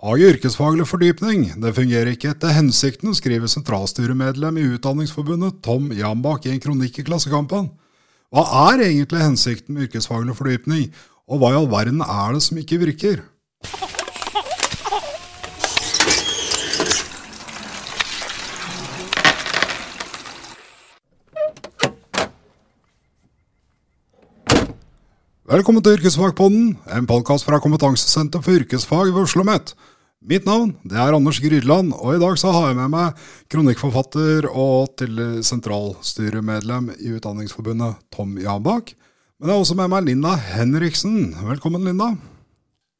Faget yrkesfaglig fordypning det fungerer ikke etter hensikten, skriver sentralstyremedlem i Utdanningsforbundet Tom Jambak i en kronikk i Klassekampen. Hva er egentlig hensikten med yrkesfaglig fordypning, og hva i all verden er det som ikke virker? Velkommen til Yrkesfagpodden, en podkast fra Kompetansesenter for yrkesfag ved Oslo OsloMet. Mitt navn det er Anders Grydland, og i dag så har jeg med meg kronikkforfatter og til sentralstyremedlem i Utdanningsforbundet Tom Jabak. Men jeg har også med meg Linda Henriksen. Velkommen, Linda.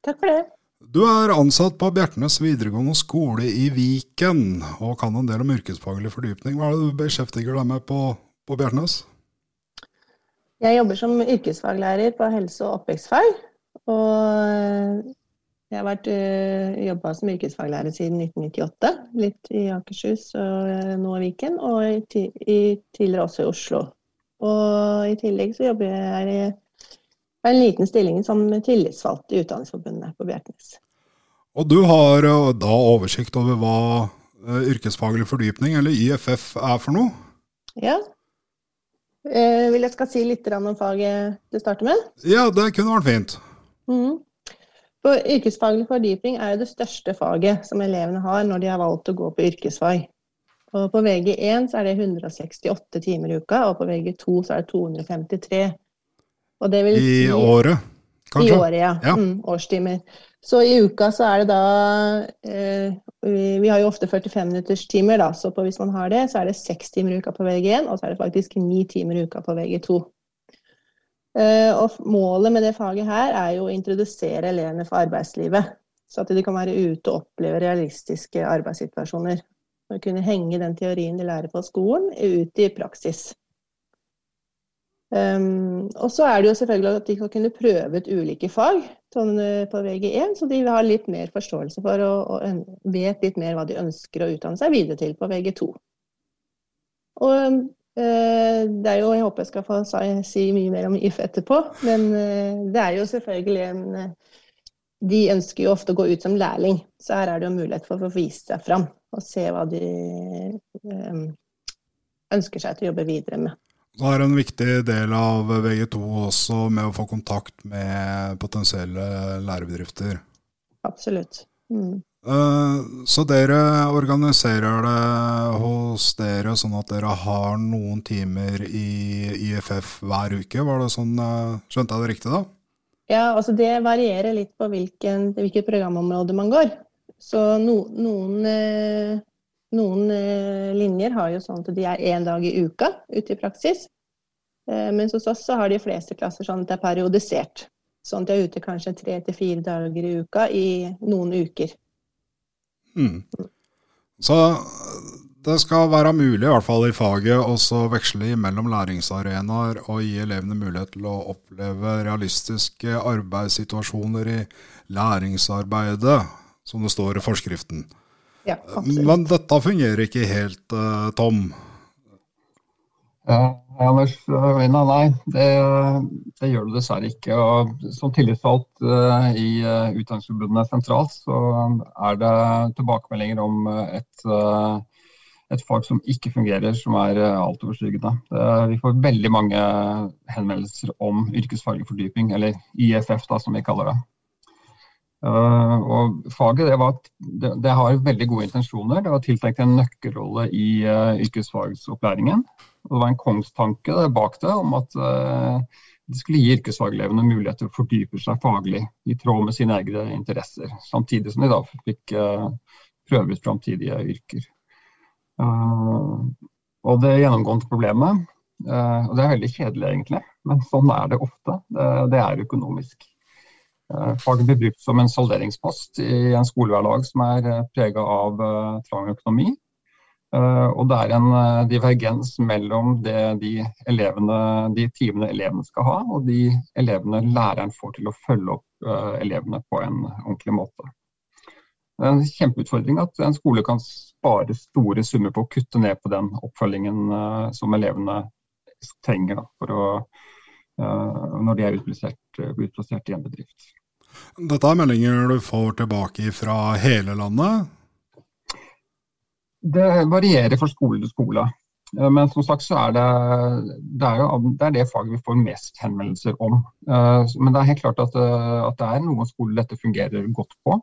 Takk for det. Du er ansatt på Bjertnæs videregående skole i Viken, og kan en del om yrkesfaglig fordypning. Hva er det du beskjeftiger deg med på, på Bjertnæs? Jeg jobber som yrkesfaglærer på helse- og oppvekstfag. Og jeg har vært uh, jobba som yrkesfaglærer siden 1998. Litt i Akershus og uh, nå i Viken, og i, i, tidligere også i Oslo. Og i tillegg så jobber jeg i en liten stilling som tillitsvalgt i Utdanningsforbundet på Bjerknes. Og du har uh, da oversikt over hva yrkesfaglig fordypning, eller YFF, er for noe? Ja, Eh, vil jeg skal si litt om faget du starter med? Ja, det kunne vært fint. Mm. For yrkesfaglig fordypning er jo det største faget som elevene har når de har valgt å gå på yrkesfag. Og på VG1 så er det 168 timer i uka, og på VG2 så er det 253. I si, året, kanskje? I året, ja. ja. Mm, årstimer. Så i uka så er det da eh, vi, har jo ofte 45-minutterstimer, da, så hvis man har det, så er det seks timer i uka på VG1, og så er det faktisk ni timer i uka på VG2. Eh, og målet med det faget her er jo å introdusere elevene for arbeidslivet. Så at de kan være ute og oppleve realistiske arbeidssituasjoner. Og kunne henge den teorien de lærer på skolen, ut i praksis. Um, og så er det jo selvfølgelig at de skal kunne prøve ut ulike fag sånn, uh, på VG1, så de har litt mer forståelse for og, og vet litt mer hva de ønsker å utdanne seg videre til på VG2. Og uh, det er jo, Jeg håper jeg skal få si mye mer om IF etterpå, men uh, det er jo selvfølgelig en De ønsker jo ofte å gå ut som lærling, så her er det jo mulighet for å vise seg fram og se hva de ønsker seg til å jobbe videre med. Så er det en viktig del av VG2 også med å få kontakt med potensielle lærebedrifter. Absolutt. Mm. Eh, så dere organiserer det hos dere sånn at dere har noen timer i IFF hver uke? Var det sånn, eh, Skjønte jeg det riktig da? Ja, altså det varierer litt på hvilken, hvilket programområde man går. Så no, noen eh, noen eh, linjer har jo sånn at de er én dag i uka ute i praksis. Eh, mens hos oss så har de fleste klasser sånn at det er periodisert. Sånn at de er ute kanskje tre til fire dager i uka i noen uker. Mm. Så det skal være mulig, i hvert fall i faget, å veksle mellom læringsarenaer og gi elevene mulighet til å oppleve realistiske arbeidssituasjoner i læringsarbeidet, som det står i forskriften. Ja, Men dette fungerer ikke helt, uh, Tom? Ja, Anders, Øyna, nei, det, det, gjør det dessverre ikke. Og som tillitsvalgt uh, i uh, Utdanningsforbundet sentralt, så er det tilbakemeldinger om et, uh, et fag som ikke fungerer, som er altoverskyggende. Vi får veldig mange henvendelser om yrkesfaglig fordyping, eller IFF da, som vi kaller det. Uh, og faget det, var, det, det, har veldig gode intensjoner. Det var tiltenkt en nøkkelrolle i uh, yrkesfagsopplæringen. Og det var en kongstanke bak det om at uh, det skulle gi yrkesfagelevene mulighet til å fordype seg faglig i tråd med sine egne interesser. Samtidig som de da fikk prøve ut framtidige yrker. og det gjennomgående problemet, og det er veldig kjedelig egentlig, men sånn er det ofte, det, det er økonomisk. Eh, faget blir brukt som en salderingspost i en skolehverdag som er eh, prega av eh, trang økonomi. Og det er en divergens mellom det de, elevene, de timene elevene skal ha, og de elevene læreren får til å følge opp elevene på en ordentlig måte. Det er en kjempeutfordring at en skole kan spare store summer på å kutte ned på den oppfølgingen som elevene trenger å, når de er utplassert, utplassert i en bedrift. Dette er meldinger du får tilbake fra hele landet? Det varierer fra skole til skole. Eh, men som sagt så er det, det, er jo, det, er det faget vi får mest henvendelser om. Eh, men det er helt klart at, eh, at det er noen skoler dette fungerer godt på.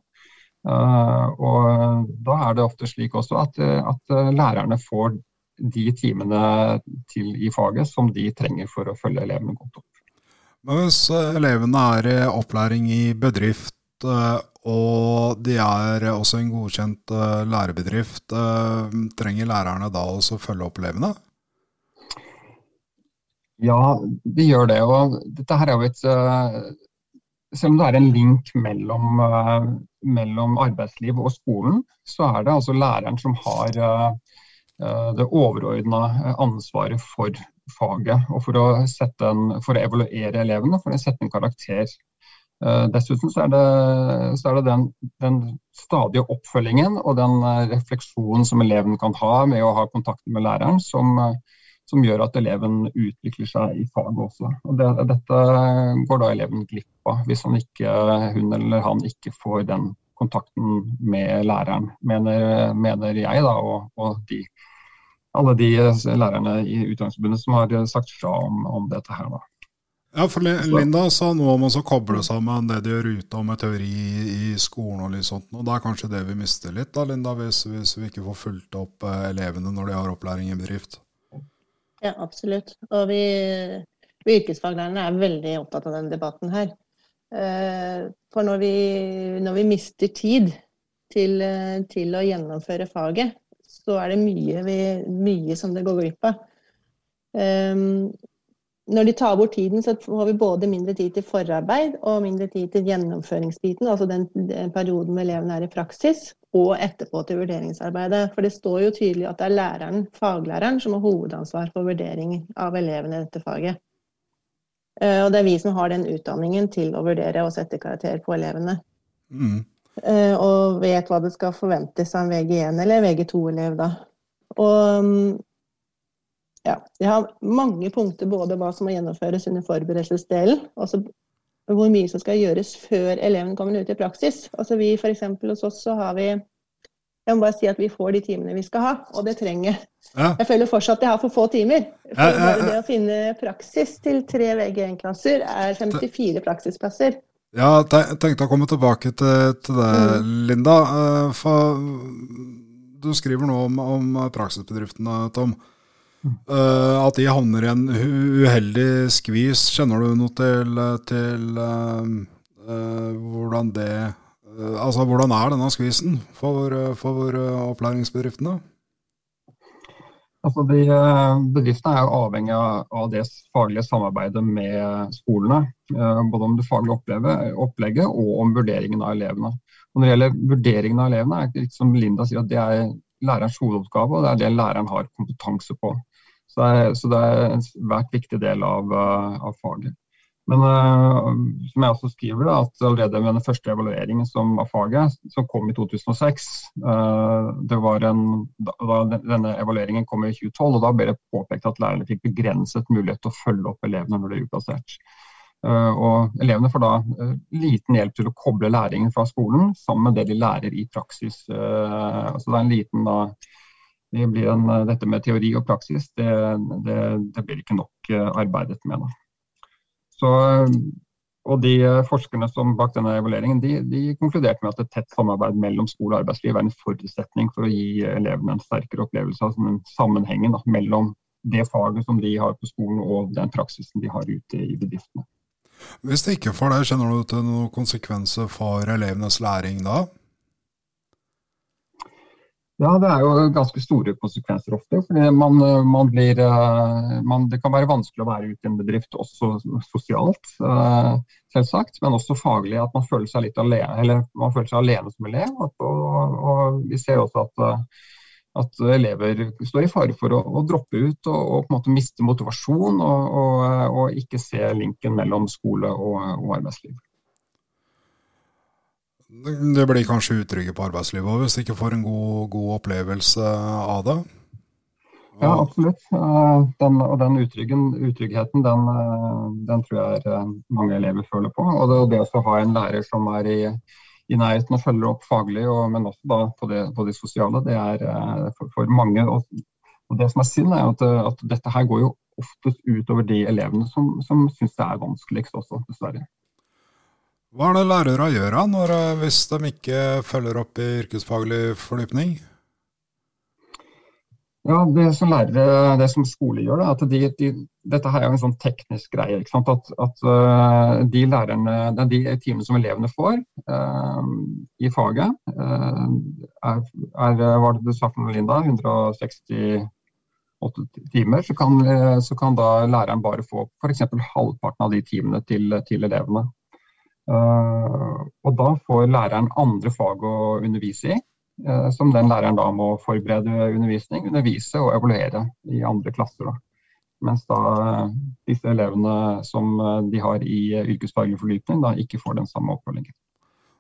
Og da er det ofte slik også at, at lærerne får de timene til i faget som de trenger for å følge elevene godt opp. Hvis elevene er i opplæring i bedrift og de er også en godkjent uh, lærebedrift. Trenger lærerne da også følge opp elevene? Ja, de gjør det. Og dette her er jo et Selv om det er en link mellom, mellom arbeidsliv og skolen, så er det altså læreren som har det overordna ansvaret for faget. Og for å, en, for å evaluere elevene, for å sette en karakter Eh, dessuten så er det, så er det den, den, stadige oppfølgingen og den eh, refleksjonen som eleven kan ha med å ha kontakt med læreren, som, eh, som gjør at eleven utvikler seg i faget også. Og det, dette går da eleven glipp av hvis han ikke, hun eller han ikke får den kontakten med læreren, mener, mener jeg da, og, og de, alle de lærerne i Utdanningsforbundet som har sagt fra om, om dette her. da. Ja, for Linda sa noe om å koble sammen det de gjør ute med teori i skolen og litt sånt. Og det er kanskje det vi mister litt, da, Linda, hvis, hvis vi ikke får fulgt opp eh, elevene når de har opplæring i bedrift? Ja, absolutt. Og vi, vi yrkesfaglærerne er veldig opptatt av den debatten her. Eh, for når vi, når vi mister tid til, eh, til, å gjennomføre faget, så er det mye, vi, mye som det går glipp av. Um, når de tar bort tiden, så får vi både mindre tid til forarbeid og mindre tid til gjennomføringsbiten, altså den, den perioden elevene er i praksis, og etterpå til vurderingsarbeidet. For det står jo tydelig at det er læreren, faglæreren som har hovedansvar for vurdering av elevene i dette faget. Eh, og det er vi som har den utdanningen til å vurdere og sette karakter på elevene. Mm. Eh, og vet hva det skal forventes av en VG1 eller VG2-elev da. Og mm, ja, jeg har mange punkter, både hva som må gjennomføres under forberedelsesdelen, og hvor mye som skal gjøres før eleven kommer ut i praksis. Altså vi for Hos oss så har vi Jeg må bare si at vi får de timene vi skal ha, og det trenger ja. Jeg føler fortsatt at jeg har for få timer. For ja, ja, det å finne praksis til tre VG1-klasser er 54 praksisplasser. Ja, jeg tenkte å komme tilbake til, til det, mm. Linda. Eh, for du skriver nå om, om praksisbedriftene, Tom. Uh, at de havner i en uheldig skvis. Kjenner du noe til, til uh, uh, hvordan det Altså, hvordan er denne skvisen for, for opplæringsbedriftene? Altså, de, bedriftene er jo avhengig av det faglige samarbeidet med skolene. Både om det faglige opplegget og om vurderingen av elevene. Og når det gjelder vurderingen av elevene, er det litt som Linda sier, at det er lærerens hovedoppgave, og det er det læreren har kompetanse på. Så det, er, så det er en svært viktig del av, eh, av faget. Men uh, som jeg også skriver, da, at allerede med den første evalueringen som, av faget, som kom i 2006 uh, eh, det var en, da, Denne evalueringen kom i 2012, og da ble det påpekt at lærerne fikk begrenset mulighet til å følge opp elevene når de er utplassert. Uh, og elevene får da liten hjelp til å koble læringen fra skolen sammen med det de lærer i praksis. Så det er en liten da, det en, eh, dette med teori og praksis, det, det, det blir ikke nok eh, arbeidet med. Da. Så, og de eh, Forskerne som bak denne evalueringen de, de, konkluderte med at et tett samarbeid mellom skole og arbeidsliv er en forutsetning for å gi elevene en sterkere opplevelse av den sammenhengen da, mellom det faget som de har på skolen og den praksisen de har ute i bedriftene. Hvis det ikke får det, kjenner du til noen konsekvenser for elevenes læring da? Ja, det er jo ganske store konsekvenser ofte. fordi man, man blir, eh, man, Det kan være vanskelig å være ute i en bedrift også sosialt, eh, selvsagt, men også faglig. At man føler seg litt alene, eller man føler seg alene som elev. Og, og vi ser også at, eh, at, elever står i fare for å, å droppe ut og, og, på en måte miste motivasjon og, og ikke se linken mellom skole og, arbeidsliv. Det blir kanskje utrygge på arbeidslivet òg, hvis de ikke får en god, god, opplevelse av det? Ja, absolutt. Den, og den utryggheten, den, den, tror jeg mange elever føler på. Og det, det å ha en lærer som er i, i nærheten og følger opp faglig, og, men også da på det, på det sosiale, det er for, for mange. Og, og, det som er synd, er at, at, dette her går jo oftest utover de elevene som, som syns det er vanskeligst også, dessverre. Hva er det lærere gjør når, hvis de ikke følger opp i yrkesfaglig fordypning? Ja, Det som lærere, det som skole gjør, er at de, de, dette her er en sånn teknisk greie. At, at uh, de lærerne, de timene som elevene får eh, i faget, eh, er, er, var det du sa for Linda, 168 timer. Så kan, så kan da læreren bare få f.eks. halvparten av de timene til, til elevene. og da får læreren andre fag å undervise i. Eh, som den læreren da må forberede undervisning, undervise og evaluere i andre klasser. Da. Mens da eh, disse elevene som eh, de har i yrkesfaglig fordypning, da ikke får den samme oppfølgingen.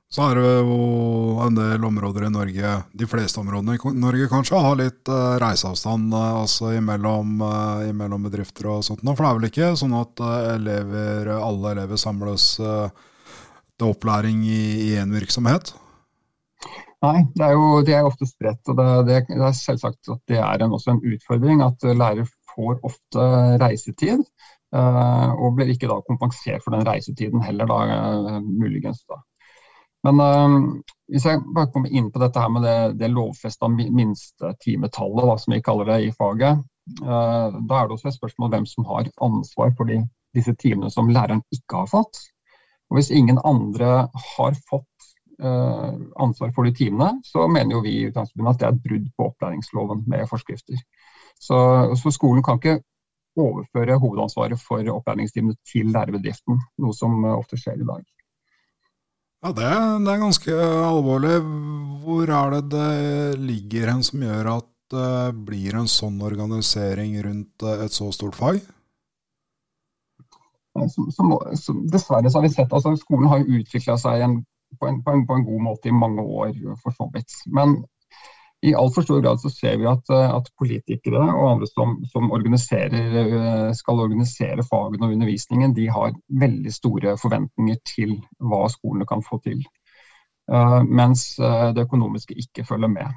Så er det jo en del områder i Norge, de fleste områdene i Norge kanskje, har litt reiseavstand altså imellom, imellom bedrifter og sånt. For det er vel ikke sånn at elever, alle elever samles til opplæring i én virksomhet? Nei, det er jo de er ofte spredt. og det, det, det, er selvsagt at det er en, også en utfordring at lærere får ofte reisetid. Uh, og blir ikke da kompensert for den reisetiden heller, da, uh, muligens. da. Men uh, hvis jeg bare kommer inn på dette her med det, det lovfesta minstetimetallet, da, som vi kaller det i faget, da er det også et spørsmål hvem som har ansvar for de, disse timene som læreren ikke har fått. Og Hvis ingen andre har fått ansvar for de timene, så mener jo vi i Utdanningsforbundet at det er et brudd på opplæringsloven med forskrifter. Så, så, skolen kan ikke overføre hovedansvaret for opplæringstimene til lærebedriften, noe som ofte skjer i dag. Ja, det, det er ganske alvorlig. Hvor er det det ligger hen som gjør at det blir en sånn organisering rundt et så stort fag? Som, som, som, dessverre så har vi sett altså Skolen har utvikla seg i en på en, på, en, på en, god måte i mange år, for så vidt. Men i altfor stor grad så ser vi at, at politikere og andre som, som skal organisere fagene og undervisningen, de har veldig store forventninger til hva skolene kan få til. Uh, mens eh, det økonomiske ikke følger med.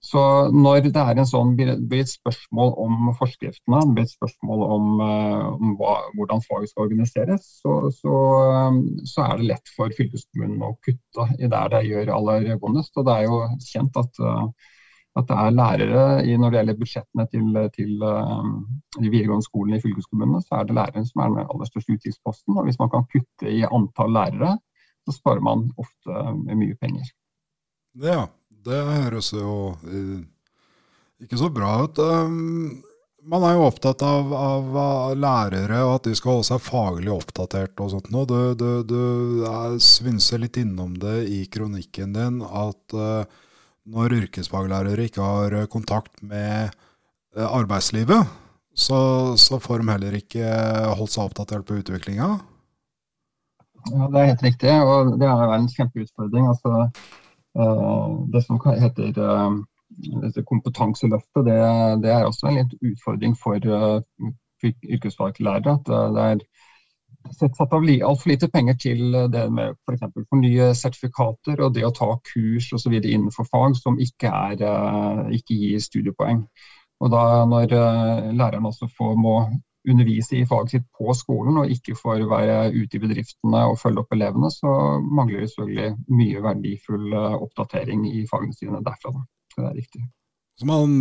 Så når det er en sånn, blir et spørsmål om forskriftene, det blir et spørsmål om, eh, om hva, hvordan faget skal organiseres, så, så, eh, så, er det lett for fylkeskommunen å kutte i der det gjør aller vondest. Og det er jo kjent at, eh, at det er lærere i, når det gjelder budsjettene til, til de videregående skolene i fylkeskommunene, så er det læreren som er den aller største utgiftsposten. Og hvis man kan kutte i antall lærere, så sparer man ofte mye penger. Ja, det høres jo eh, ikke så bra ut. Um, man er jo opptatt av, av, lærere og at de skal holde seg faglig oppdatert og sånt. Du, du, du svinser litt innom det i kronikken din at når yrkesfaglærere ikke har kontakt med arbeidslivet, så, så, får de heller ikke holdt seg oppdatert på utviklinga. Ja, det er helt riktig, og det er en kjempeutfordring. altså Eh, det som heter eh, dette kompetanseløftet, det, det, er også en litt utfordring for uh, yrkesfaglærere. At det er satt av altfor lite penger til det med f.eks. For fornye sertifikater og det å ta kurs osv. innenfor fag som ikke, er, ikke, gir studiepoeng. Og da Når læreren også får, må undervise i faget sitt på skolen og ikke får være ute i bedriftene og følge opp elevene, så mangler det selvfølgelig mye verdifull eh, oppdatering i fagene sine derfra. Da. Så det er riktig. Så man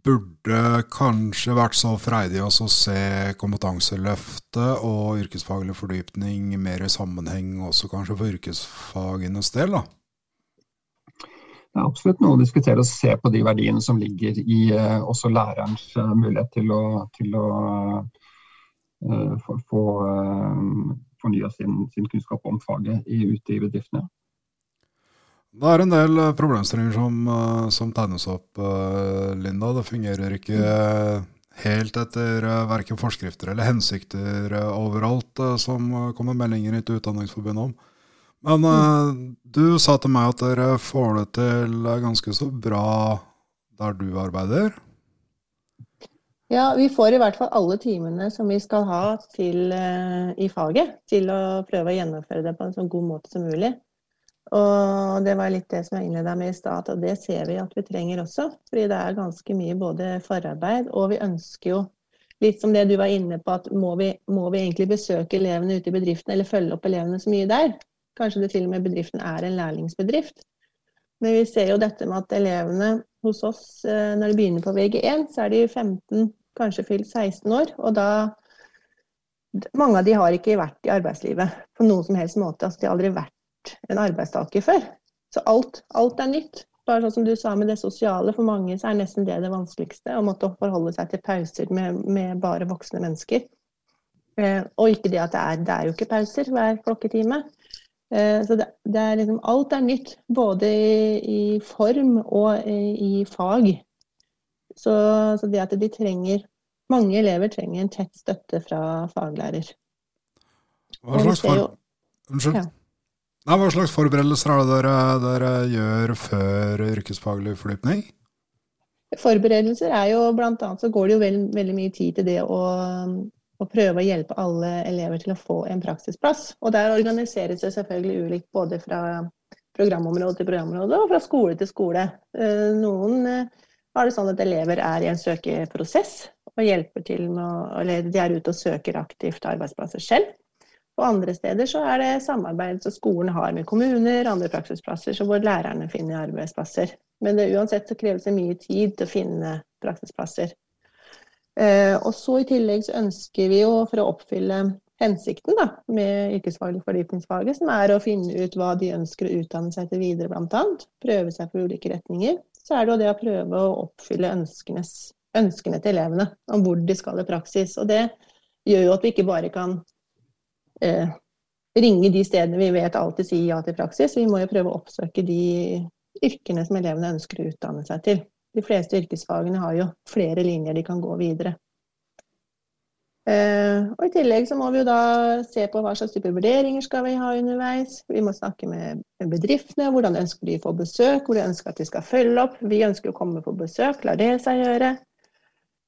burde kanskje vært så freidig å se kompetanseløftet og yrkesfaglig fordypning mer i sammenheng, også kanskje for yrkesfagenes del? da? det er absolutt noe å diskutere og se på de verdiene som ligger i uh, også lærerens uh, mulighet til å, til å få, få fornya sin, sin, kunnskap om faget ute i bedriftene. Det er en del problemstillinger som, som tegnes opp, Linda. Det fungerer ikke helt etter verken forskrifter eller hensikter overalt, som kommer meldinger til Utdanningsforbundet om. Men du sa til meg at dere får det til ganske så bra der du arbeider? Ja, vi får i hvert fall alle timene som vi skal ha til, uh, i faget, til å prøve å gjennomføre det på en så god måte som mulig. Og det var litt det som jeg innleda med i stad, og det ser vi at vi trenger også. Fordi det er ganske mye både forarbeid, og vi ønsker jo litt som det du var inne på, at må vi, må vi egentlig besøke elevene ute i bedriften, eller følge opp elevene så mye der? Kanskje det til og med bedriften er en lærlingsbedrift. Men vi ser jo dette med at elevene hos oss, eh, når de begynner på VG1, så er de 15, kanskje fylt 16 år. Og da Mange av de har ikke vært i arbeidslivet på noen som helst måte. Altså, de har aldri vært en arbeidstaker før. Så alt, alt er nytt. Bare sånn som du sa med det sosiale, for mange så er nesten det det vanskeligste. Å måtte forholde seg til pauser med, med bare voksne mennesker. Eh, og ikke det at det er, det er jo ikke pauser hver klokketime. Eh, så det, det, er liksom Alt er nytt, både i, i form og i, i fag. Så, så, det at de trenger Mange elever trenger en tett støtte fra faglærer. Hva slags for... Unnskyld? Ja. Nei, hva slags forberedelser er det dere, dere gjør før yrkesfaglig fordypning? Forberedelser er jo blant annet så går det jo veld, veldig mye tid til det å, å, prøve å hjelpe alle elever til å få en praksisplass. Og der organiseres det selvfølgelig ulikt både fra programområde til programområde og fra skole til skole. Eh, noen har det sånn at elever er i en søkeprosess og hjelper til med å, eller de er ute og søker aktivt arbeidsplasser selv. Og andre steder så er det samarbeid som skolen har med kommuner, andre praksisplasser, så hvor lærerne finner arbeidsplasser. Men det, uansett så kreves det mye tid til å finne praksisplasser. Eh, og så i tillegg så ønsker vi jo, for å oppfylle hensikten da, med yrkesfaglig fordypningsfaget, som er å finne ut hva de ønsker å utdanne seg til videre, bl.a. Prøve seg på ulike retninger. Så er det jo det å prøve å oppfylle ønskene til elevene om hvor de skal i praksis. Og det gjør jo at vi ikke bare kan eh, ringe de stedene vi vet alltid sier ja til praksis. Vi må jo prøve å oppsøke de yrkene som elevene ønsker å utdanne seg til. De fleste yrkesfagene har jo flere linjer de kan gå videre. Eh, og I tillegg så må vi jo da se på hva slags type vurderinger skal vi ha underveis. Vi må snakke med bedriftene, hvordan ønsker de å få besøk, hvor de ønsker at de skal følge opp. Vi ønsker å komme på besøk, lar det seg gjøre.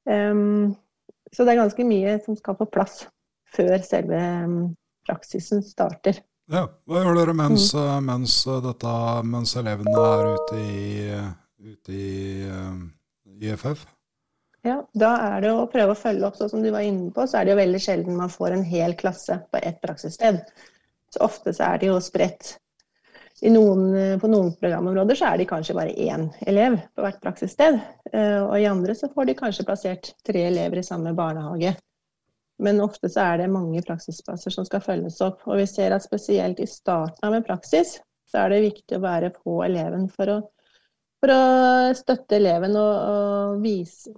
Så det er ganske mye som skal på plass før selve praksisen starter. Ja, Hva gjør dere mens, mm. Eh, mens, eh, dette, mens, elevene er ute i, ute i IFF? Ja, Da er det å prøve å følge opp, sånn som du var inne på, så er det jo veldig sjelden man får en hel klasse på ett praksissted. Så ofte så er det jo spredt. Noen, på noen programområder så er de kanskje bare én elev på hvert praksissted. Og i andre så får de kanskje plassert tre elever i samme barnehage. Men ofte så er det mange praksisplasser som skal følges opp. Og vi ser at spesielt i starten av en praksis, så er det viktig å være på eleven for å, for å støtte eleven og, og vise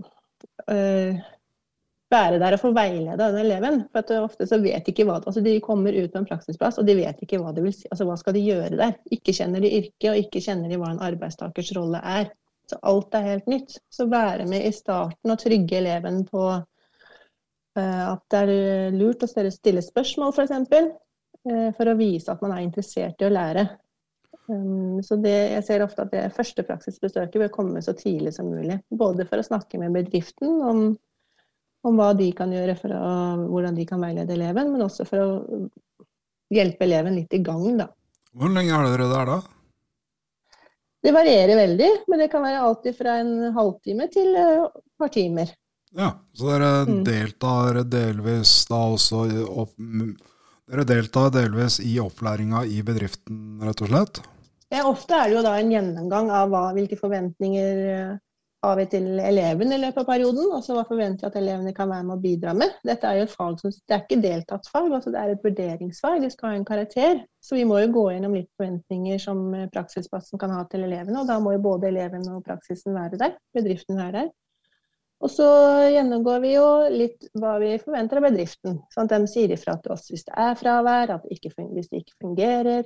Være der og få veilede den eleven. For at ofte så vet de ikke hva altså De kommer ut på en praksisplass, og de vet ikke hva de vil si. Altså hva skal de gjøre der? Ikke kjenner de yrket, og ikke kjenner de hva en arbeidstakers rolle er. Så alt er helt nytt. Så være med i starten og trygge eleven på Eh, at det er eh, lurt å stille spørsmål, f.eks. For, eh, for å vise at man er interessert i å lære. Um, så det, jeg ser ofte at det første praksisbesøket bør komme så tidlig som mulig. Både for å snakke med bedriften om, om hva de kan gjøre for å, hvordan de kan veilede eleven, men også for å hjelpe eleven litt i gang. Da. Hvor lenge er dere der da? Det varierer veldig, men det kan være alltid fra en halvtime til et par timer. Ja, så dere mm. deltar delvis da også opp, Dere deltar delvis i opplæringa i bedriften, rett og slett? Ja, ofte er det jo da en gjennomgang av hva, hvilke forventninger eh, har vi til eleven i løpet av perioden. Altså hva forventer vi at elevene kan være med å bidra med. Dette er jo et fag som det er ikke deltatt fag, altså det er et vurderingsfag. De skal ha en karakter. Så vi må jo gå gjennom litt forventninger som eh, praksisplassen kan ha til elevene. Og da må jo både eleven og praksisen være der. Bedriften være der. Og så gjennomgår vi jo litt hva vi forventer av bedriften. Sånn at de sier ifra til oss hvis det er fravær, hvis det ikke fungerer.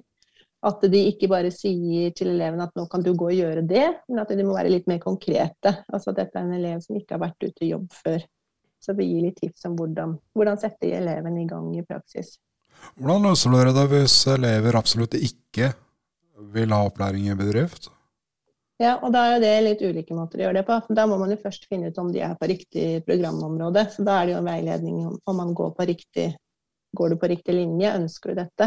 At de ikke bare sier til elevene at nå kan du gå og gjøre det, men at de må være litt mer konkrete. Altså at dette er en elev som ikke har vært ute i jobb før. Så vi gir litt tips om hvordan, hvordan sette eleven i gang i praksis. Hvordan løser dere det hvis elever absolutt ikke vil ha opplæring i bedrift? Ja, og da er det litt ulike måter å gjøre det på. Da må man jo først finne ut om de er på riktig programområde. Så da er det jo en veiledning om man går på riktig Går du på riktig linje, ønsker du dette?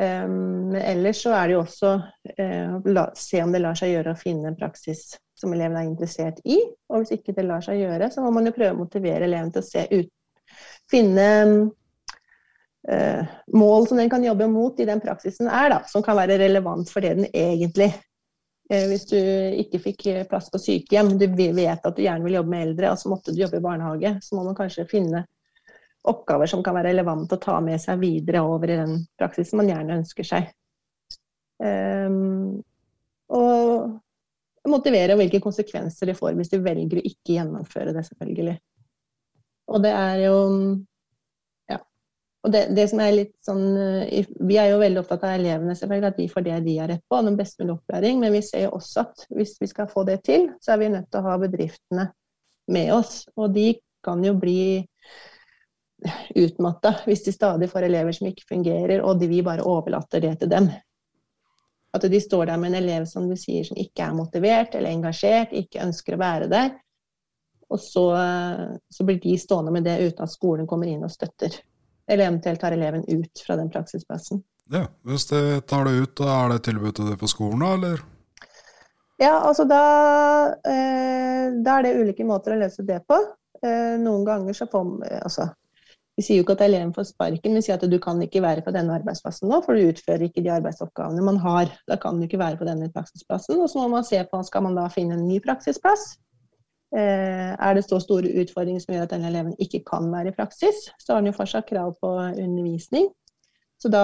Um, men ellers så er det jo også å se om det lar seg gjøre å finne en praksis som eleven er interessert i. Og hvis ikke det lar seg gjøre, så må man jo prøve å motivere eleven til å se ut Finne uh, mål som den kan jobbe mot i den praksisen er, da, som kan være relevant for det den egentlig Eh, hvis du ikke fikk plass på sykehjem, du vet at du gjerne vil jobbe med eldre, og så måtte du jobbe i barnehage, så må man kanskje finne oppgaver som kan være relevante å ta med seg videre over i den praksisen man gjerne ønsker seg. Um, og motivere hvilke konsekvenser det får hvis du velger å ikke gjennomføre det, selvfølgelig. Og det er jo og det, det, som er litt sånn, eh, Vi er jo veldig opptatt av elevene, selvfølgelig, at de får det de har rett på, den best mulige opplæring. Men vi ser jo også at hvis vi skal få det til, så er vi nødt til å ha bedriftene med oss. Og de kan jo bli utmatta hvis de stadig får elever som ikke fungerer, og de, vi bare overlater det til dem. At de står der med en elev som du sier som ikke er motivert eller engasjert, ikke ønsker å være der. Og så, så blir de stående med det uten at skolen kommer inn og støtter. Eller eventuelt tar eleven ut fra den praksisplassen. Ja, Hvis de tar det ut, da er det tilbud til det på skolen, da, eller? Ja, altså da, eh, da er det ulike måter å løse det på. Eh, noen ganger så får altså, Vi sier jo ikke at eleven får sparken, vi sier at du kan ikke være på denne arbeidsplassen nå, for du utfører ikke de arbeidsoppgavene man har. Da kan du ikke være på denne praksisplassen. Og så må man se på skal man da finne en ny praksisplass. Eh, er det så store utfordringer som gjør at denne eleven ikke kan være i praksis, så har den jo fortsatt krav på undervisning. Så da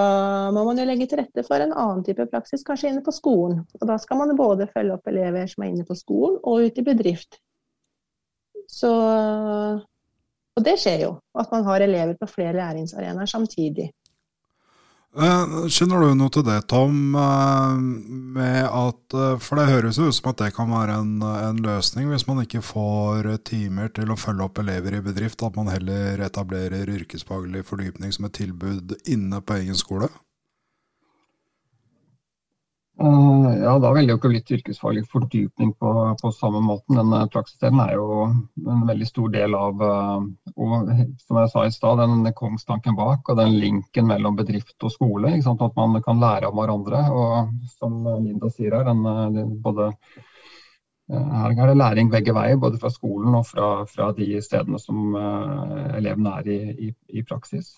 må man jo legge til rette for en annen type praksis, kanskje inne på skolen. Og da skal man både følge opp elever som er inne på skolen, og ute i bedrift. Så Og det skjer jo, at man har elever på flere læringsarenaer samtidig. Kjenner du noe til det, Tom? Eh, med at, eh, for det høres jo ut som at det kan være en, en, løsning hvis man ikke får timer til å følge opp elever i bedrift, at man heller etablerer yrkesfaglig fordypning som et tilbud inne på egen skole? Uh, ja, da vil det jo ikke litt yrkesfaglig fordypning på, på samme måten. Den uh, praksisdelen er jo en veldig stor del av uh, og som jeg sa i sted, den kongstanken bak og den linken mellom bedrift og skole. At man kan lære av hverandre. Og som Linda sier her, den både, her er det læring begge veier, både fra skolen og fra, fra de stedene som elevene er i, i, i praksis.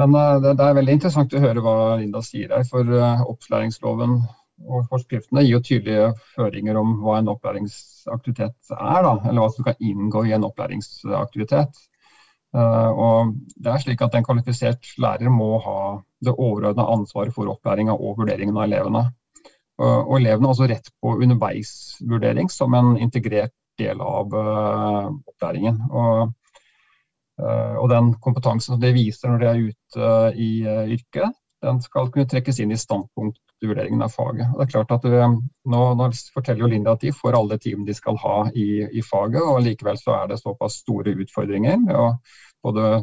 Men det, det, er veldig interessant å høre hva Linda sier her. For eh, opplæringsloven og forskriftene gir jo tydelige føringer om hva en opplæringsaktivitet er. Da, eller hva som kan inngå i en opplæringsaktivitet. Eh, og det er slik at En kvalifisert lærer må ha det overordna ansvaret for opplæringa og vurderingen av elevene. Og Elevene har også rett på underveisvurdering som en integrert del av opplæringen. Og Eh, og den kompetansen som de viser når de er ute eh, i eh, yrket, den skal kunne trekkes inn i standpunktvurderingen av faget. Og det er klart at det, nå, nå, forteller jo Linda at de får alle timene de skal ha i, i, faget, og likevel så er det såpass store utfordringer med å både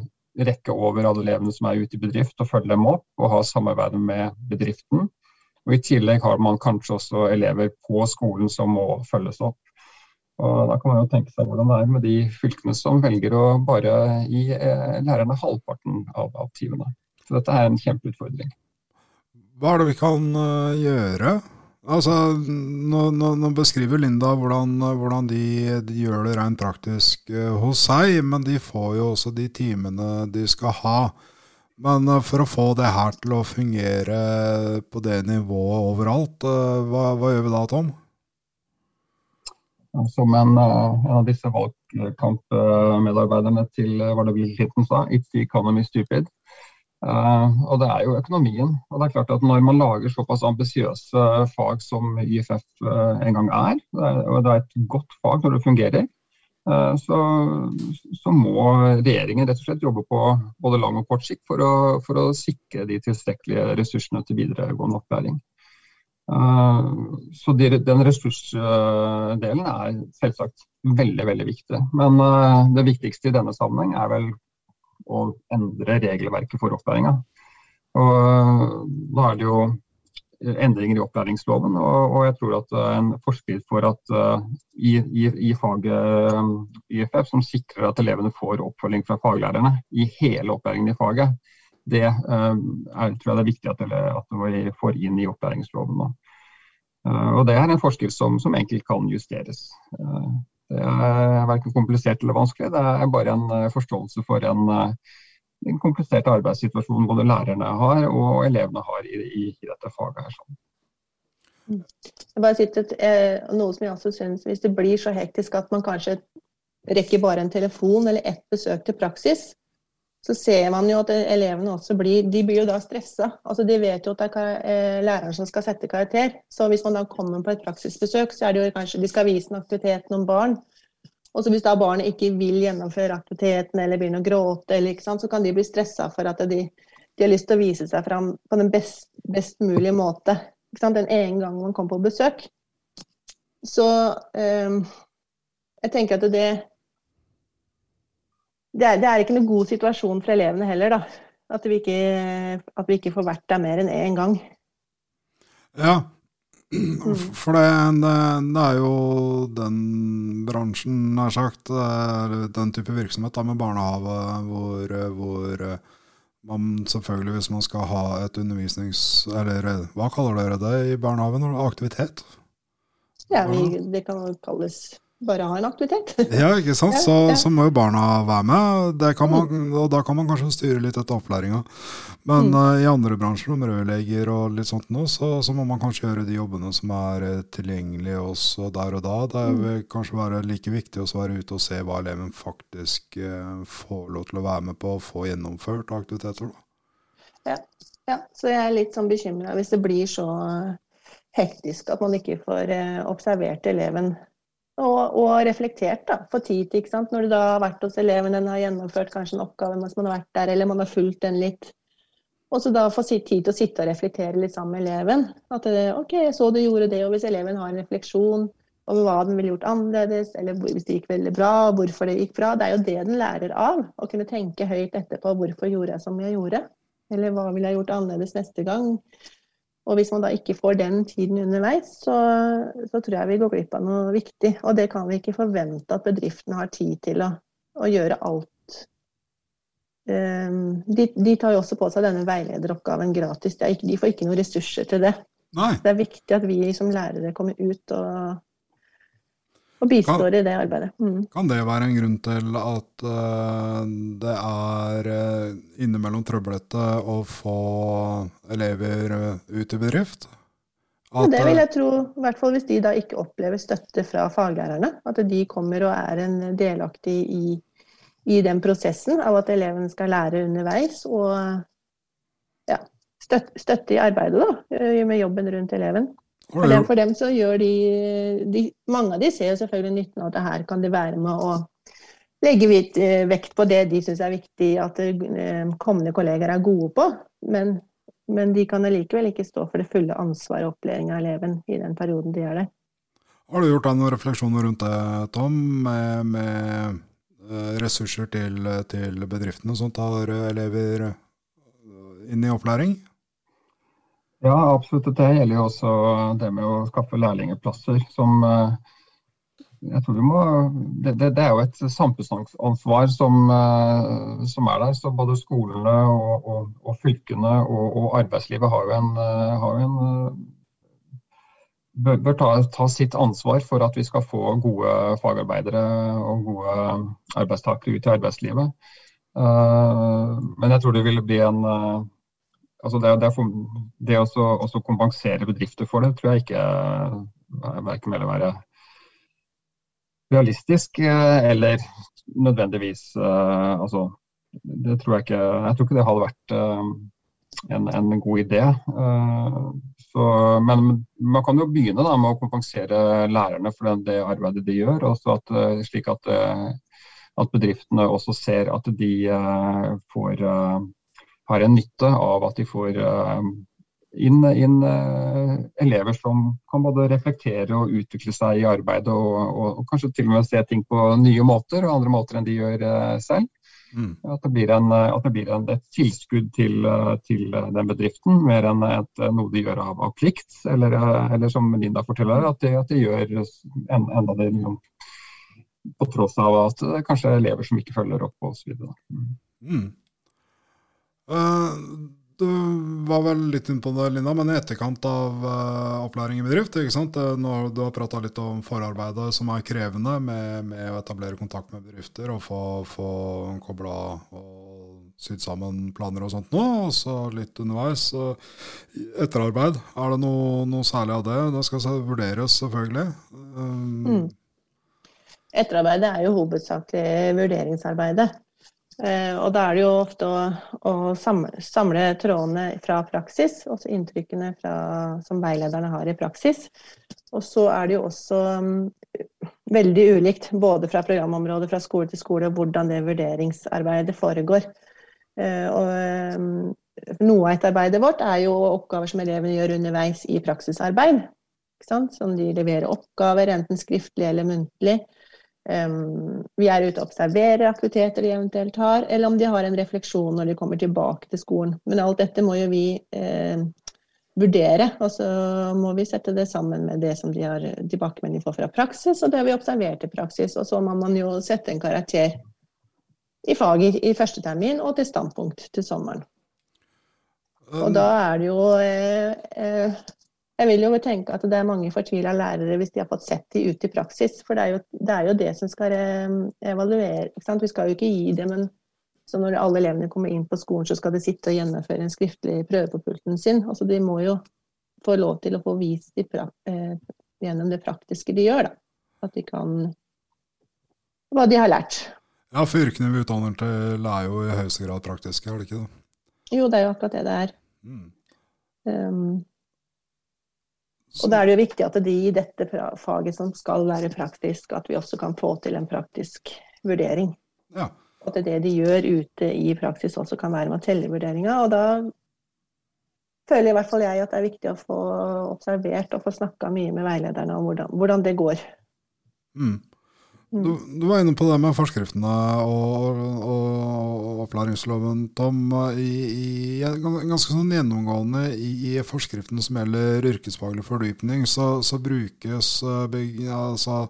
rekke over alle elevene som er ute i bedrift og følge dem opp, og ha samarbeid med bedriften. Og I tillegg har man kanskje også elever på skolen som må følges opp. Og Da kan man jo tenke seg hvordan det er med de fylkene som velger å bare gi eh, lærerne halvparten av, av timene. Så dette er en kjempeutfordring. Hva er det vi kan uh, gjøre? Altså, nå, nå, nå, beskriver Linda hvordan, hvordan de, de, gjør det rent praktisk uh, hos seg, men de får jo også de timene de skal ha. Men for å få det her til å fungere på det nivået overalt, hva, hva gjør vi da, Tom? Som en, eh, en av disse valgkampmedarbeiderne til eh, var det Bill Clinton sa, 'It's the economy stupid'. Uh, og det er jo økonomien. Og det er klart at Når man lager såpass ambisiøse fag som YFF en gang er, og det er et godt fag når det fungerer, så, så, må regjeringen rett og slett jobbe på både lang og kort sikt for å, for å sikre de tilstrekkelige ressursene til videregående opplæring. Eh, så den ressursdelen er selvsagt veldig, veldig viktig. Men eh, det viktigste i denne sammenheng er vel å endre regelverket for opplæringa. Og da er det jo endringer i opplæringsloven. Og, jeg tror at en forskrift for at i, i, i, faget YFF som sikrer at elevene får oppfølging fra faglærerne i hele opplæringen i faget, det er, tror jeg det er viktig at, at vi får inn i opplæringsloven og Det er en forskrift som, som enkelt kan justeres. det er verken komplisert eller vanskelig, det er bare en forståelse for en en komplisert arbeidssituasjon både lærerne har og elevene har i, i, i dette faget. her. Sånn. Jeg bare sitter, eh, noe som jeg også synes, Hvis det blir så hektisk at man kanskje rekker bare en telefon eller ett besøk til praksis, så ser man jo at elevene også blir de blir jo da stressa. Altså, de vet jo at det er eh, læreren som skal sette karakter. Så hvis man da kommer på et praksisbesøk, så er det jo kanskje de skal vise en aktivitet noen barn. Og så Hvis da barnet ikke vil gjennomføre aktiviteten eller begynner å gråte, eller, så kan de bli stressa for at de, de, har lyst til å vise seg fram på den best, best mulige måte. Den ene gangen man kommer på besøk. Så um, jeg tenker at det, det er, det er, ikke noen god situasjon for elevene heller, da. At vi ikke, at vi ikke får vært der mer enn én gang. Ja, Mm. For det, det, det, er jo den bransjen, nær sagt, den type virksomhet da, med barnehage, hvor, hvor, man selvfølgelig, hvis man skal ha et undervisnings... Eller hva kaller dere det i barnehagen? Aktivitet? Ja, vi, det kan kalles bare ha en aktivitet. ja, ikke sant. Så, så, må jo barna være med. Man, og da kan man kanskje styre litt etter opplæringa. Men mm. uh, i andre bransjer, som rørlegger og litt sånt nå, så, så, må man kanskje gjøre de jobbene som er uh, tilgjengelige også der og da. Det mm. vil kanskje være like viktig å være ute og se hva eleven faktisk uh, får lov til å være med på og få gjennomført aktiviteter. Ja. ja. så jeg er litt sånn bekymra hvis det blir så hektisk at man ikke får observert eleven og, og, reflektert da, for tid. sant? Når du da har vært hos eleven, den har gjennomført kanskje en oppgave mens man har vært der, eller man har fulgt den litt. Og så da få tid til å sitte og reflektere litt sammen med eleven. At det, OK, så du gjorde det, og hvis eleven har en refleksjon over hva den ville gjort annerledes, eller hvis det gikk veldig bra, hvorfor det gikk bra. Det er jo det den lærer av. Å kunne tenke høyt etterpå hvorfor gjorde jeg som jeg gjorde. Eller hva ville jeg gjort annerledes neste gang. Og hvis man da ikke får den tiden underveis, så, så, tror jeg vi går glipp av noe viktig. Og det kan vi ikke forvente at bedriftene har tid til å, å gjøre alt. Um, de, de, tar jo også på seg denne veilederoppgaven gratis. De, ikke, de får ikke noen ressurser til det. Nei. Det er viktig at vi som lærere kommer ut og og bistår kan, i det arbeidet. Mm. Kan det være en grunn til at uh, det er uh, innimellom trøblete å få elever uh, ut i bedrift? At, ja, det vil jeg tro, i hvert fall hvis de da ikke opplever støtte fra faglærerne. At de kommer og er en delaktig i, i den prosessen av at eleven skal lære underveis. Og ja, støtte, støtte i arbeidet da, med jobben rundt eleven. For dem, for dem så gjør de, de, Mange av de ser jo selvfølgelig nytten av at her kan de være med å legge eh, vekt på det de syns er viktig at eh, kommende kolleger er gode på. Men, men de kan allikevel ikke stå for det fulle ansvaret og opplæring av eleven i den perioden de gjør det. Har du gjort deg noen refleksjoner rundt det, Tom, med, med eh, ressurser til, til bedriftene som tar elever inn i opplæring? Ja, absolutt. Det gjelder jo også det med å skaffe lærlingplasser. Som eh, jeg tror vi må Det, det, det er jo et samfunnsansvar som, eh, som, er der. Så både skolene og, og, og fylkene og, og, arbeidslivet har jo en, eh, har en bør, bør ta, ta, sitt ansvar for at vi skal få gode fagarbeidere og gode arbeidstakere ut i arbeidslivet. Men jeg tror det vil bli en altså det, det, for, det å kompensere bedrifter for det, tror jeg ikke er verken vil være realistisk eh, eller nødvendigvis uh, altså, det tror jeg ikke Jeg tror ikke det hadde vært uh, en, en, god idé. Så, men man kan jo begynne da, med å kompensere lærerne for det arbeidet de gjør. At, slik at, at, bedriftene også ser at de får har en nytte av at de får eh, inn, inn uh, elever som kan både reflektere og utvikle seg i arbeidet, og, og, og, kanskje til og med se ting på nye måter og andre måter enn de gjør uh, selv. Mm. At det blir, en, at det blir en, et tilskudd til, til, den bedriften, mer enn et, noe de gjør av, av plikt. Eller, eller, som Linda forteller, at de, at de gjør en, enda det liksom, på tross av at det kanskje er elever som ikke følger opp osv. Mm. Uh, du var vel litt inne på det, Linda, men i etterkant av uh, opplæring i bedrift ikke sant? Når Du har prata litt om forarbeidet som er krevende med, med, å etablere kontakt med bedrifter og få, få kobla og sydd sammen planer og sånt nå, og så litt underveis. Etterarbeid, er det noe, noe, særlig av det? Det skal vurderes, selvfølgelig. Um, mm. Etterarbeidet er jo hovedsakelig vurderingsarbeidet. Eh, og da er det jo ofte å, å samle, trådene fra praksis, også inntrykkene fra, som veilederne har i praksis. Og så er det jo også um, veldig ulikt, både fra programområdet, fra skole til skole, hvordan det vurderingsarbeidet foregår. Eh, og um, noe av etterarbeidet vårt er jo oppgaver som elevene gjør underveis i praksisarbeid. Som de leverer oppgaver, enten skriftlig eller muntlig. Um, vi er ute og observerer aktiviteter de eventuelt har, eller om de har en refleksjon når de kommer tilbake til skolen. Men alt dette må jo vi eh, vurdere, og så må vi sette det sammen med det som de har tilbakemelding for fra praksis, og det har vi observert i praksis. Og så må man jo sette en karakter i faget i første termin og til standpunkt til sommeren. Og da er det jo eh, eh, jeg vil jo tenke at det er mange fortvila lærere hvis de har fått sett de ut i praksis. For det er jo det, er jo det som skal eh, evaluere. Vi skal jo ikke gi det, men så når alle elevene kommer inn på skolen, så skal de sitte og gjennomføre en skriftlig prøve på pulten sin. Altså, de må jo få lov til å få vist de eh, gjennom det praktiske de gjør. Da. At de kan hva de har lært. Ja, for yrkene vi utdanner til er jo i høyeste grad praktiske, er det ikke det? Jo, det er jo akkurat det det er. Mm. Um, og da er det jo viktig at de i dette faget som skal være praktisk, at vi også kan få til en praktisk vurdering. Ja. At det de gjør ute i praksis også kan være med å telle vurderinga. Og da føler i hvert fall jeg at det er viktig å få observert og få snakka mye med veilederne om hvordan, hvordan det går. Mm. Du, du, var inne på det med forskriftene og, og opplæringsloven, Tom. I, i, ganske sånn gjennomgående i, i, forskriften som gjelder yrkesfaglig fordypning, så, så brukes eh, altså,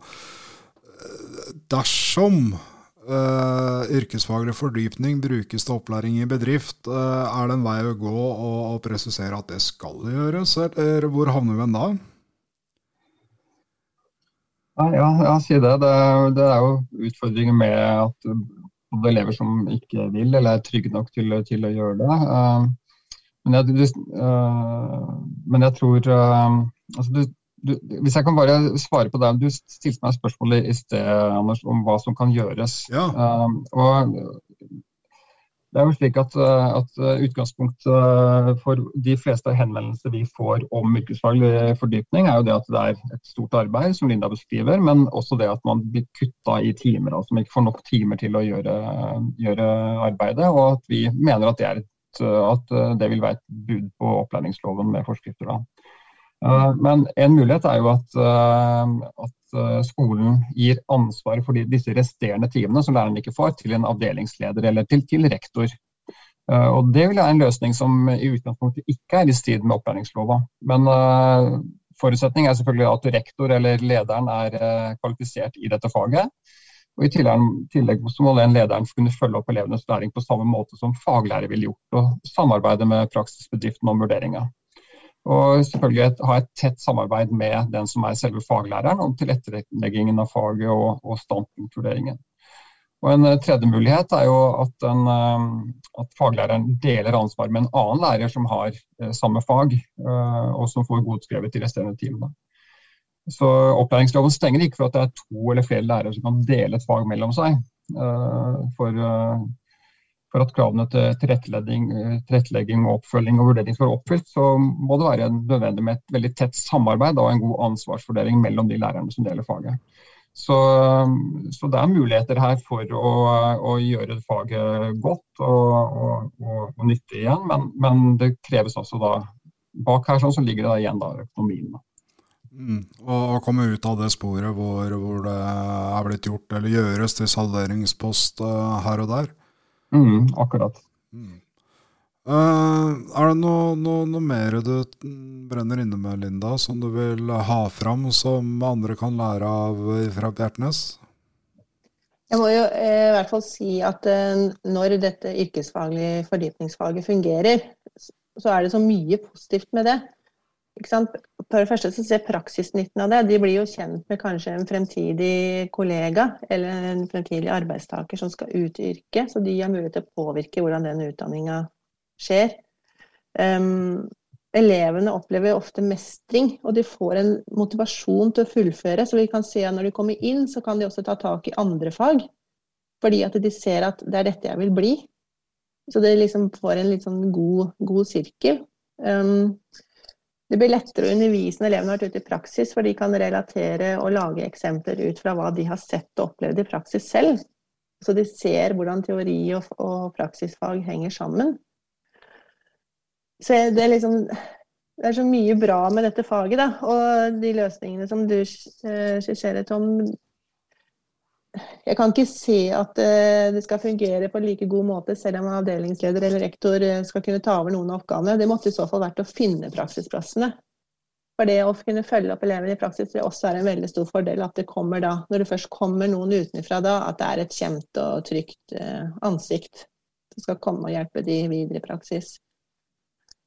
Dersom uh, yrkesfaglig fordypning brukes til opplæring i bedrift, uh, er det en vei å gå å presisere at det skal gjøres, eller hvor havner vi da? Ja, ja si det. det. det. er jo utfordringer med at både elever som ikke vil eller er trygge nok til, til å gjøre det. Uh, men, jeg, uh, men jeg, tror uh, altså du, du, Hvis jeg kan bare svare på det. Du stilte meg spørsmålet i sted Anders, om hva som kan gjøres. Ja. og det er jo slik at, eh, at eh, Utgangspunktet eh, for de fleste henvendelser vi får om yrkesfaglig fordypning, er jo det at det er et stort arbeid, som Linda beskriver, men også det at man blir kutta i timer. Altså man ikke får nok timer til å gjøre, gjøre arbeidet. Og at vi mener at det, et, at det vil være et bud på opplæringsloven med forskrifter. Da. Men en mulighet er jo at, at Eh, skolen gir ansvaret for disse resterende timene som læreren ikke får, til en avdelingsleder eller til, til rektor. Og Det vil være en løsning som i utgangspunktet ikke er i strid med opplæringslova. Men uh, forutsetning er selvfølgelig at rektor eller lederen er kvalifisert i dette faget. Og I tillegg så må den lederen kunne følge opp elevenes læring på samme måte som faglærer ville gjort, og samarbeide med praksisbedriften om vurderinga. Og selvfølgelig ha et tett samarbeid med den som er selve faglæreren om tilretteleggingen av faget og, og standpunktvurderingen. Og En eh, tredje mulighet er jo at, en, eh, at, faglæreren deler ansvar med en annen lærer som har eh, samme fag, og som får godskrevet de resterende timene. Så Opplæringsloven stenger ikke for at det er to eller flere lærere som kan dele et fag mellom seg. For for at kravene til tilrettelegging, tilrettelegging oppfølging og vurdering skal være oppfylt, så må det være nødvendig med et veldig tett samarbeid og en god ansvarsfordeling mellom de lærerne som deler faget. Så, så det er muligheter her for å, å gjøre faget godt og, og, og, og nyttig igjen, men, men, det kreves også da Bak her sånn, så ligger det igjen da økonomien. Da. Mm. Og komme ut av det sporet hvor, hvor, det er blitt gjort eller gjøres til salderingspost uh, her og der. Mm, akkurat. Mm. Uh, er det noe, noe, noe, mer du brenner inne med, Linda, som du vil ha fram, som andre kan lære av fra Bjertnæs? Jeg må jo eh, i hvert fall si at eh, når dette yrkesfaglige fordypningsfaget fungerer, så er det så mye positivt med det. For det første så ser praksisnytten av det. De blir jo kjent med kanskje en fremtidig kollega eller en fremtidig arbeidstaker som skal ut i yrket, så de har mulighet til å påvirke hvordan den utdanninga skjer. Um, elevene opplever ofte mestring, og de får en motivasjon til å fullføre. Så vi kan se at når de kommer inn, så kan de også ta tak i andre fag. Fordi at de ser at det er dette jeg vil bli. Så det liksom får en litt sånn god, god sirkel. Um, det blir lettere å undervise når elevene har vært ute i praksis, for de kan relatere og lage eksempler ut fra hva de har sett og opplevd i praksis selv. Så de ser hvordan teori og, og praksisfag henger sammen. Så det er liksom det er så mye bra med dette faget, da. Og de løsningene som du eh, skisserer, Tom Jeg kan ikke se at eh, det skal fungere på like god måte selv om avdelingsleder eller rektor eh, skal kunne ta over noen av oppgavene. Det måtte i så fall vært å finne praksisplassene. For det å kunne følge opp elevene i praksis det også er en veldig stor fordel at det kommer da, når det først kommer noen utenfra da, at det er et kjent og trygt ansikt som skal komme og hjelpe de videre i praksis.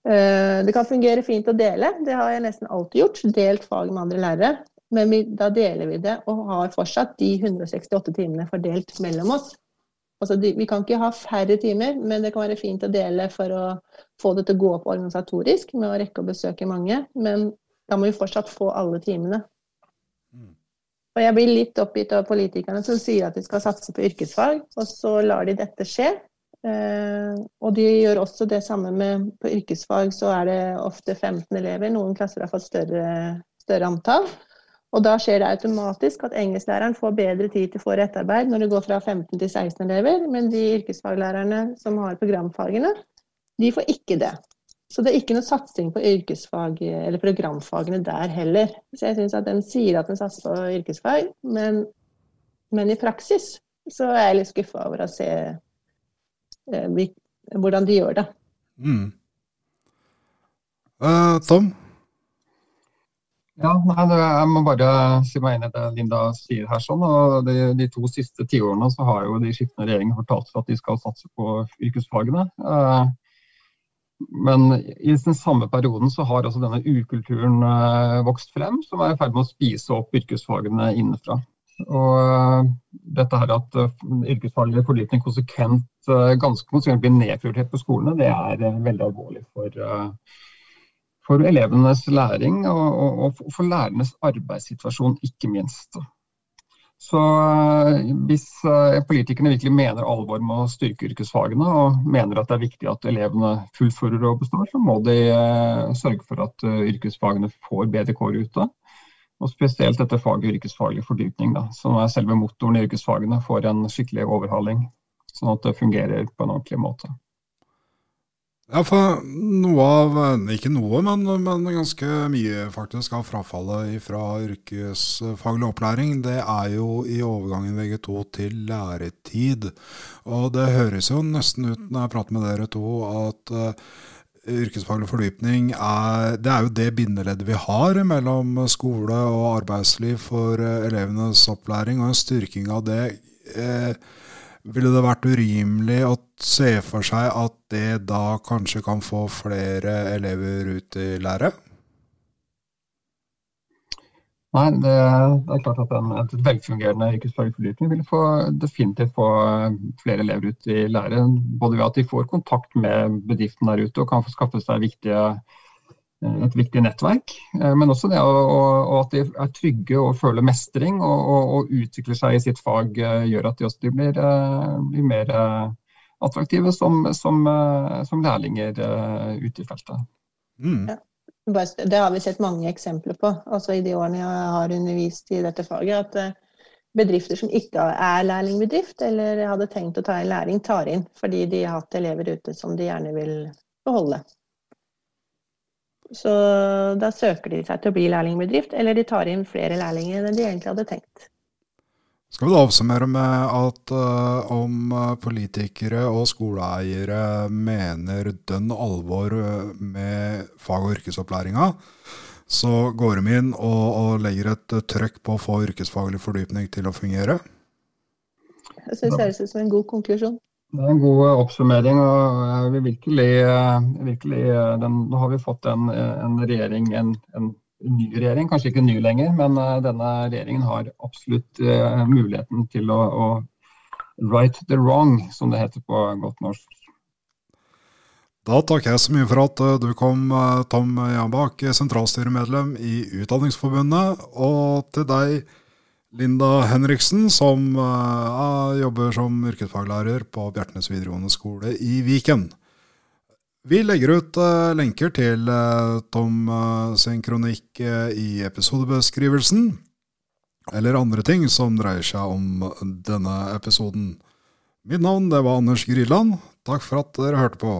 Eh, det kan fungere fint å dele, det har jeg nesten alltid gjort. Delt fag med andre lærere. Men vi, da deler vi det og har fortsatt de 168 timene fordelt mellom oss. Altså, de, vi kan ikke ha færre timer, men det kan være fint å dele for å få det til å gå opp organisatorisk med å rekke å besøke mange. Men da må vi fortsatt få alle timene. Mm. Og jeg blir litt oppgitt av politikerne som sier at de skal satse på yrkesfag, og så lar de dette skje. Eh, og de gjør også det samme med På yrkesfag så er det ofte 15 elever. Noen klasser har fått større, større antall. Og da skjer det automatisk at engelsklæreren får bedre tid til å få rettarbeid når det går fra 15 til 16 elever, men de yrkesfaglærerne som har programfagene, de får ikke det. Så det er ikke noe satsing på yrkesfag eller programfagene der heller. Så jeg syns at den sier at den satser på yrkesfag, men, men i praksis så er jeg litt skuffa over å se Eh, hvordan de gjør det. Mm. Uh, Tom? Ja, nei, Jeg må bare si meg enig i det Linda sier her. sånn, og De, de to siste tiårene så har jo de skiftende regjeringene fortalt at de skal satse på yrkesfagene. Uh, men i den samme perioden så har også denne ukulturen uh, vokst frem, som er i ferd med å spise opp yrkesfagene innenfra. Og eh, dette her at eh, yrkesfaglig fordypning konsekvent, eh, ganske konsekvent blir nedprioritert på skolene, det er veldig alvorlig for, for elevenes læring og, og, for lærernes arbeidssituasjon, ikke minst. Så hvis politikerne virkelig mener alvor med å styrke yrkesfagene, og mener at det er viktig at elevene fullfører og består, så må de sørge for at yrkesfagene får bedre kår ute. Og spesielt dette faget yrkesfaglig fordypning, da, som er selve motoren i yrkesfagene, får en skikkelig overhaling. Sånn at det fungerer på en ordentlig måte. Ja, for noe av, ikke noe, men, men ganske mye faktisk av frafallet fra yrkesfaglig opplæring, det er jo i overgangen VG2 til læretid. Og det høres jo nesten ut når jeg prater med dere to, at uh, yrkesfaglig fordypning er, det er jo det bindeleddet vi har mellom skole og arbeidsliv for eh, elevenes opplæring, og en styrking av det. Eh, ville det vært urimelig å se for seg at det da kanskje kan få flere elever ut i lære? Nei, det, det, er klart at en, et velfungerende yrkesfaglig fordypning vil få, definitivt få flere elever ut i lære. Både ved at de får kontakt med bedriften der ute og kan få skaffe seg viktige, et viktig nettverk. Eh, men også det og, at de er trygge og føler mestring og, og, og utvikler seg i sitt fag, eh, gjør at de også blir, eh, blir mer attraktive som, som, som lærlinger ute i feltet. Mm. Ja. Det har vi sett mange eksempler på altså i de årene jeg har undervist i dette faget. At eh, bedrifter som ikke er lærlingbedrift, eller hadde tenkt å ta inn læring, tar inn fordi de har hatt elever ute som de gjerne vil beholde. Så da søker de seg til å bli lærlingbedrift, eller de tar inn flere lærlinger enn de egentlig hadde tenkt. Skal vi da oppsummere med at uh, om politikere og skoleeiere mener dønn alvor med fag- og yrkesopplæringa, så går de inn og, og legger et trøkk på å få yrkesfaglig fordypning til å fungere? Jeg syns det høres ut som en god konklusjon. Det er en god oppsummering. og vi virkelig, virkelig den, Nå har vi fått en, en regjering, en, en, ny regjering, kanskje ikke ny lenger, men denne regjeringen har absolutt muligheten til å, å right the wrong, som det heter på godt norsk. Da takker jeg så mye for at du kom, Tom Jambak, sentralstyremedlem i Utdanningsforbundet, og til deg, Linda Henriksen, som uh, jobber som yrkesfaglærer på Bjertnæs videregående skole i Viken. Vi legger ut uh, lenker til uh, Tom sin kronikk i episodebeskrivelsen, eller andre ting som dreier seg om denne episoden. Mitt navn det var Anders Grydland. Takk for at dere hørte på.